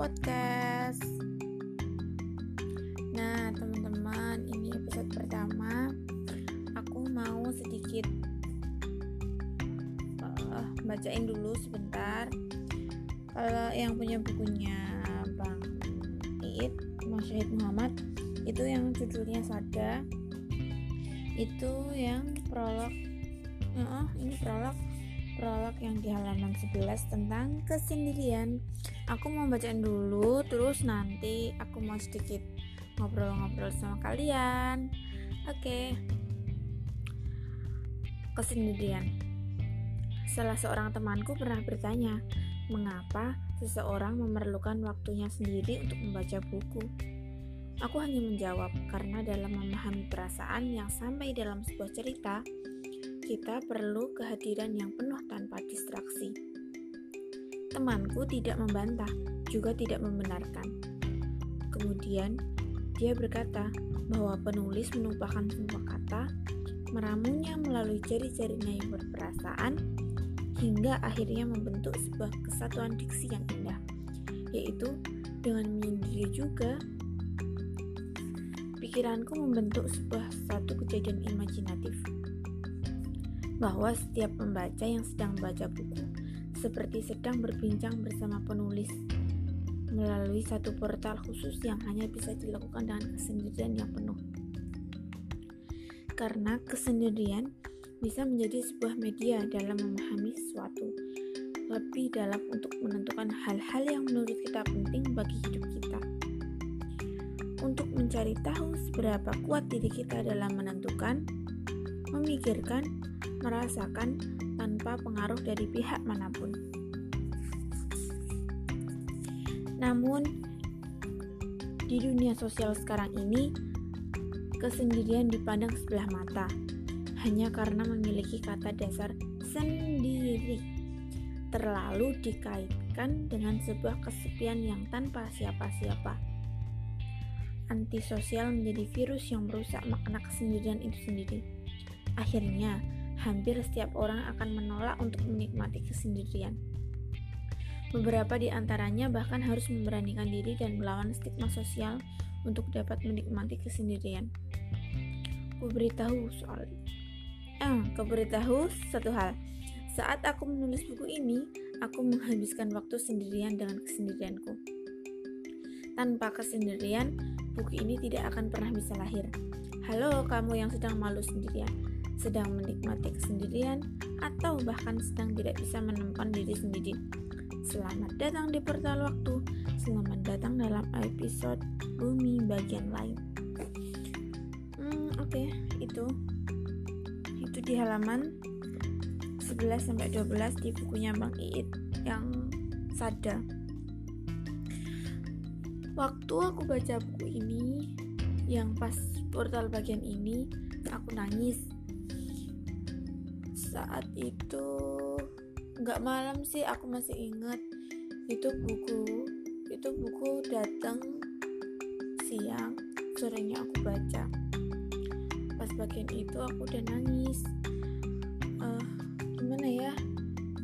podcast. Nah, teman-teman, ini episode pertama. Aku mau sedikit uh, bacain dulu sebentar. Kalau yang punya bukunya Bang Iit, Mas Syahid Muhammad, itu yang judulnya Sada. Itu yang prolog. Uh, ini prolog prolog yang di halaman 11 tentang kesendirian. Aku mau bacain dulu, terus nanti aku mau sedikit ngobrol-ngobrol sama kalian. Oke. Kesendirian. Salah seorang temanku pernah bertanya, mengapa seseorang memerlukan waktunya sendiri untuk membaca buku. Aku hanya menjawab karena dalam memahami perasaan yang sampai dalam sebuah cerita, kita perlu kehadiran yang penuh tanpa distraksi. Temanku tidak membantah, juga tidak membenarkan. Kemudian, dia berkata bahwa penulis menumpahkan semua kata, meramunya melalui jari-jarinya yang berperasaan, hingga akhirnya membentuk sebuah kesatuan diksi yang indah, yaitu dengan menyendiri juga pikiranku membentuk sebuah satu kejadian imajinatif bahwa setiap pembaca yang sedang membaca buku seperti sedang berbincang bersama penulis melalui satu portal khusus yang hanya bisa dilakukan dengan kesendirian yang penuh. Karena kesendirian bisa menjadi sebuah media dalam memahami sesuatu, lebih dalam untuk menentukan hal-hal yang menurut kita penting bagi hidup kita. Untuk mencari tahu seberapa kuat diri kita dalam menentukan, memikirkan, merasakan tanpa pengaruh dari pihak mana pun. Namun, di dunia sosial sekarang ini, kesendirian dipandang sebelah mata hanya karena memiliki kata dasar sendiri. Terlalu dikaitkan dengan sebuah kesepian yang tanpa siapa-siapa. Antisosial menjadi virus yang merusak makna kesendirian itu sendiri. Akhirnya, hampir setiap orang akan menolak untuk menikmati kesendirian. Beberapa di antaranya bahkan harus memberanikan diri dan melawan stigma sosial untuk dapat menikmati kesendirian. Kuberitahu soal eh, kuberitahu satu hal. Saat aku menulis buku ini, aku menghabiskan waktu sendirian dengan kesendirianku. Tanpa kesendirian, buku ini tidak akan pernah bisa lahir. Halo kamu yang sedang malu sendirian sedang menikmati kesendirian, atau bahkan sedang tidak bisa menemukan diri sendiri. Selamat datang di portal waktu. Selamat datang dalam episode Bumi bagian lain. Hmm, oke, okay, itu itu di halaman 11 sampai 12 di bukunya Bang Iit yang Sada. Waktu aku baca buku ini yang pas portal bagian ini aku nangis saat itu. Nggak malam sih aku masih ingat. Itu buku itu buku datang siang sorenya aku baca. Pas bagian itu aku udah nangis. Uh, gimana ya?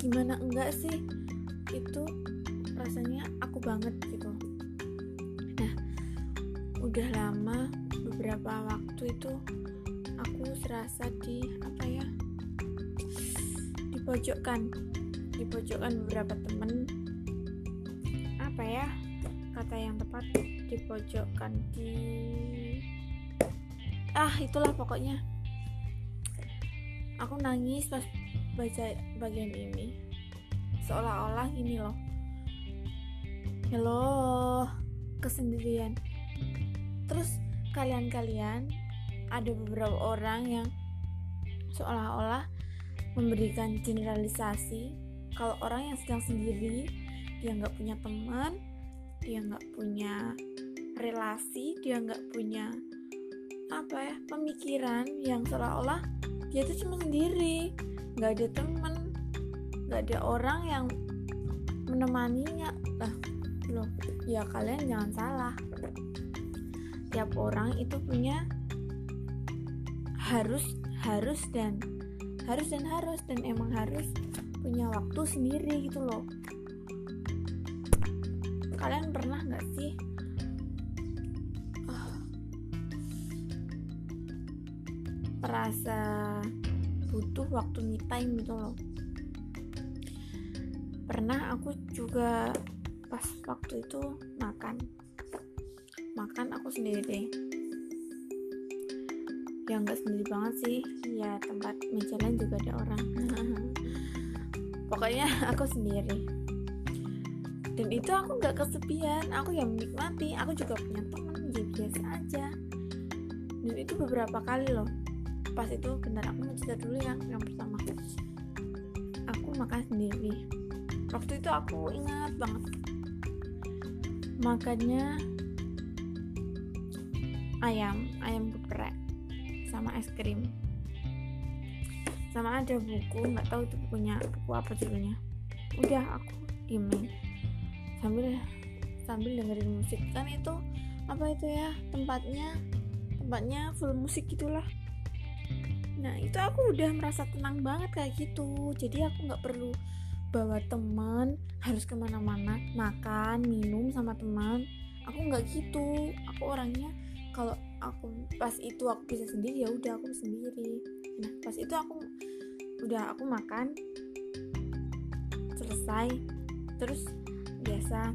Gimana enggak sih? Itu rasanya aku banget gitu. Nah udah lama beberapa waktu itu aku serasa di apa ya dipojokkan. Dipojokkan beberapa temen. Apa ya? Kata yang tepat dipojokkan di ah itulah pokoknya. Aku nangis pas baca bagian ini. Seolah-olah ini loh. Hello kesendirian. Terus kalian-kalian ada beberapa orang yang seolah-olah memberikan generalisasi kalau orang yang sedang sendiri dia nggak punya teman dia nggak punya relasi dia nggak punya apa ya pemikiran yang seolah-olah dia itu cuma sendiri. Nggak ada teman nggak ada orang yang menemaninya. Lah loh ya kalian jangan salah. Tiap orang itu punya harus harus dan harus dan harus dan emang harus punya waktu sendiri gitu loh. Kalian pernah nggak sih? Uh, merasa butuh waktu me time gitu loh. Pernah aku juga pas waktu itu makan. Makan aku sendiri deh ya nggak sendiri banget sih. Ya tempat meja lain juga ada orang. Pokoknya aku sendiri. Dan itu aku nggak kesepian. Aku yang menikmati. Aku juga punya teman ya biasa aja. Dan itu beberapa kali loh. Pas itu benar aku mau cerita dulu yang yang pertama. Aku makan sendiri. Waktu itu aku ingat banget. Makannya ayam ayam geprek sama es krim. Sama ada buku nggak tahu itu bukunya buku apa judulnya. Udah aku diemin sambil sambil dengerin musik. Kan itu apa itu ya tempatnya tempatnya full musik gitulah. Nah itu aku udah merasa tenang banget kayak gitu. Jadi aku nggak perlu bawa teman harus ke mana-mana. Makan minum sama teman. Aku nggak gitu. Aku orangnya kalau aku pas itu aku bisa sendiri ya udah aku sendiri. Nah pas itu aku udah aku makan selesai terus biasa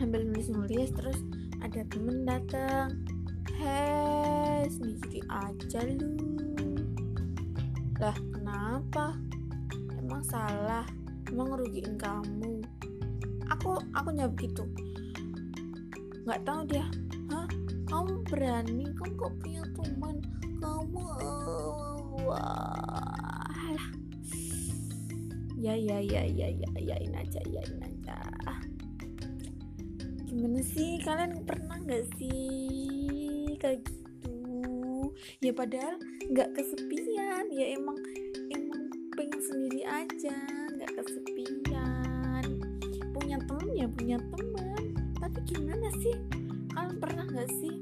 ambil nulis nulis terus ada temen datang hei sendiri aja lu. Lah kenapa? Emang salah emang ngerugiin kamu. Aku aku jawab gitu nggak tahu dia hah kamu berani? Kamu kok punya teman? Kamu wah. Ya ya ya ya ya yain aja yain aja. Gimana sih? Kalian pernah nggak sih kayak gitu? Ya padahal nggak kesepian. Ya emang emang pengen sendiri aja nggak kesepian. Punya temen ya punya teman tapi gimana sih nggak sih?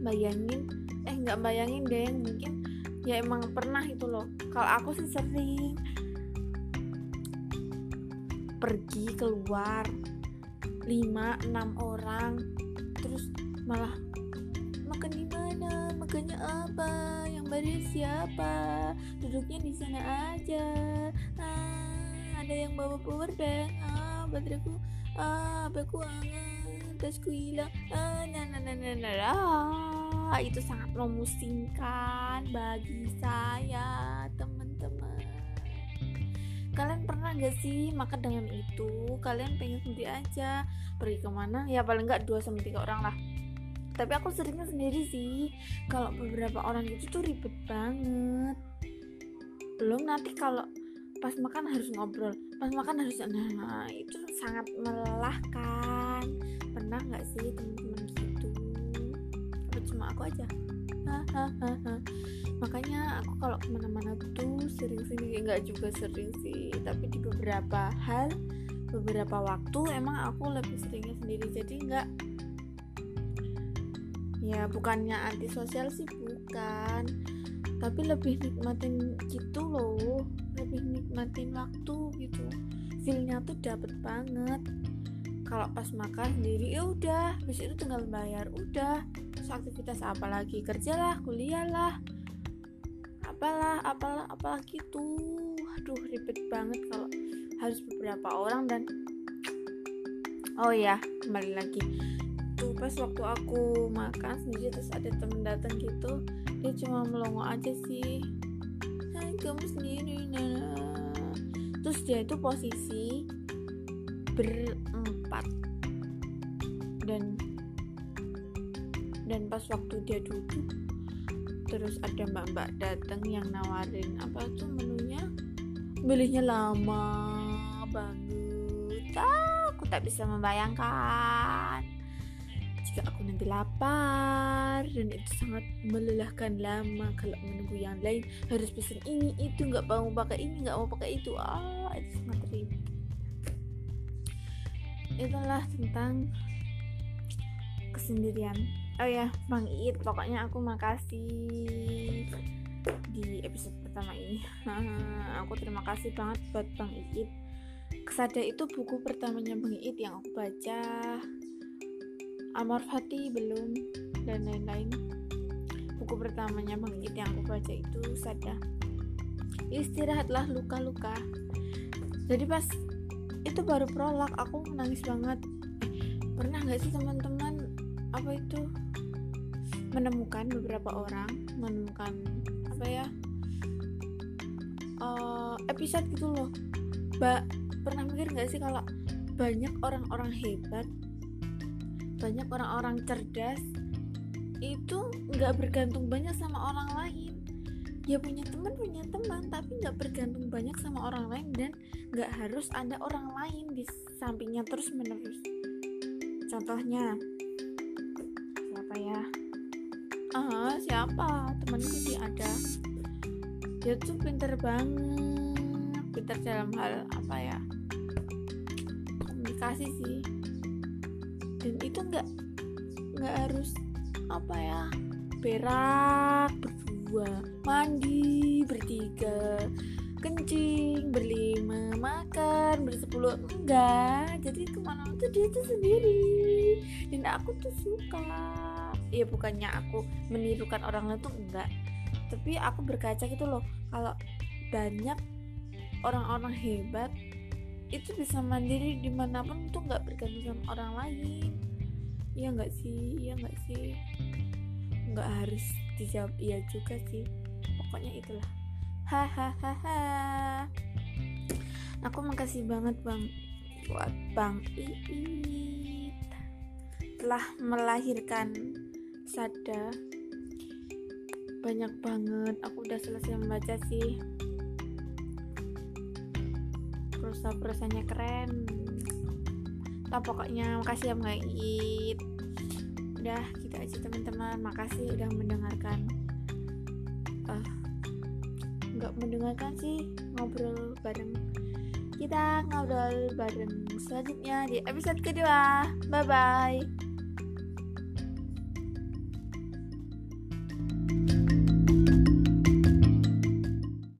Bayangin. Eh nggak bayangin deh mungkin ya emang pernah itu loh. Kalau aku sih sering pergi keluar 5-6 orang. Terus malah makan di mana? Makannya apa? Yang bayar siapa? Duduknya di sana aja. Ah, ada yang bawa power bank. Ah bateraiku ah aku anget tasku hilang ah nah nah nah, nah. itu sangat memusingkan bagi saya teman-teman. Kalian pernah gak sih makan dengan itu? Kalian pengen sendiri aja pergi ke mana ya paling nggak dua sama tiga orang lah. Tapi aku seringnya sendiri sih. Kalau beberapa orang itu tuh ribet banget. Belum nanti kalau pas makan harus ngobrol pas makan harus nah itu sangat melelahkan pernah nggak sih teman-teman gitu? Apa cuma aku aja? Makanya aku kalau ke mana-mana tuh sering sini nggak juga sering sih. Tapi di beberapa hal beberapa waktu emang aku lebih seringnya sendiri. Jadi nggak ya bukannya antisosial sih bukan. Tapi lebih nikmatin gitu loh. Lebih nikmatin waktu gitu. Feelnya tuh dapet banget kalau pas makan sendiri ya udah. Habis itu tinggal bayar udah. Terus aktivitas apa lagi? Kerjalah kuliah lah. Apalah apalah apalah gitu. Aduh ribet banget kalau harus beberapa orang dan oh ya kembali lagi. Tuh pas waktu aku makan sendiri terus ada temen datang gitu dia cuma melongo aja sih. Hai kamu sendiri nah terus dia itu posisi berempat dan dan pas waktu dia duduk terus ada mbak-mbak datang yang nawarin apa tuh menunya. Belinya lama banget. Ah, aku tak bisa membayangkan. Jika aku nanti lapar dan itu sangat melelahkan lama kalau menunggu yang lain. Harus pesan ini itu nggak mau pakai ini nggak mau pakai itu. Ah itu sangat itulah tentang kesendirian. Oh ya Bang Iit pokoknya aku makasih di episode pertama ini. Aku terima kasih banget buat Bang Iit. Kesada itu buku pertamanya Bang Iit yang aku baca. Amar Fati belum dan lain-lain. Buku pertamanya Bang Iit yang aku baca itu Sada. Istirahatlah luka-luka. Jadi pas itu baru prolog aku menangis banget. Pernah nggak sih teman-teman apa itu menemukan beberapa orang menemukan apa ya uh, episode gitu loh. Ba pernah mikir nggak sih kalau banyak orang-orang hebat banyak orang-orang cerdas itu nggak bergantung banyak sama orang lain ya punya teman punya teman tapi nggak bergantung banyak sama orang lain dan nggak harus ada orang lain di sampingnya terus menerus. Contohnya siapa ya? Ah siapa? Temanku sih ada. Dia tuh pinter banget pinter dalam hal apa ya? Komunikasi sih. Dan itu nggak nggak harus apa ya? Berak berdua mandi bertiga kencing berlima makan bersepuluh enggak. Jadi ke mana tuh dia tuh sendiri. Dan aku tuh suka. Ya bukannya aku menirukan orang lain tuh enggak. Tapi aku berkaca gitu loh kalau banyak orang-orang hebat itu bisa mandiri di mana pun tuh nggak bergantung sama orang lain. Iya nggak sih? Iya nggak sih? Nggak harus dijawab iya juga sih pokoknya itulah. Hahaha. Aku makasih banget bang buat bang Iit. Telah melahirkan Sada. Banyak banget. Aku udah selesai membaca sih. Prosa-prosanya keren. Nah pokoknya makasih ya Mbak It udah gitu aja teman-teman. Makasih udah mendengarkan uh, nggak mendengarkan sih ngobrol bareng kita ngobrol bareng selanjutnya di episode kedua. Bye bye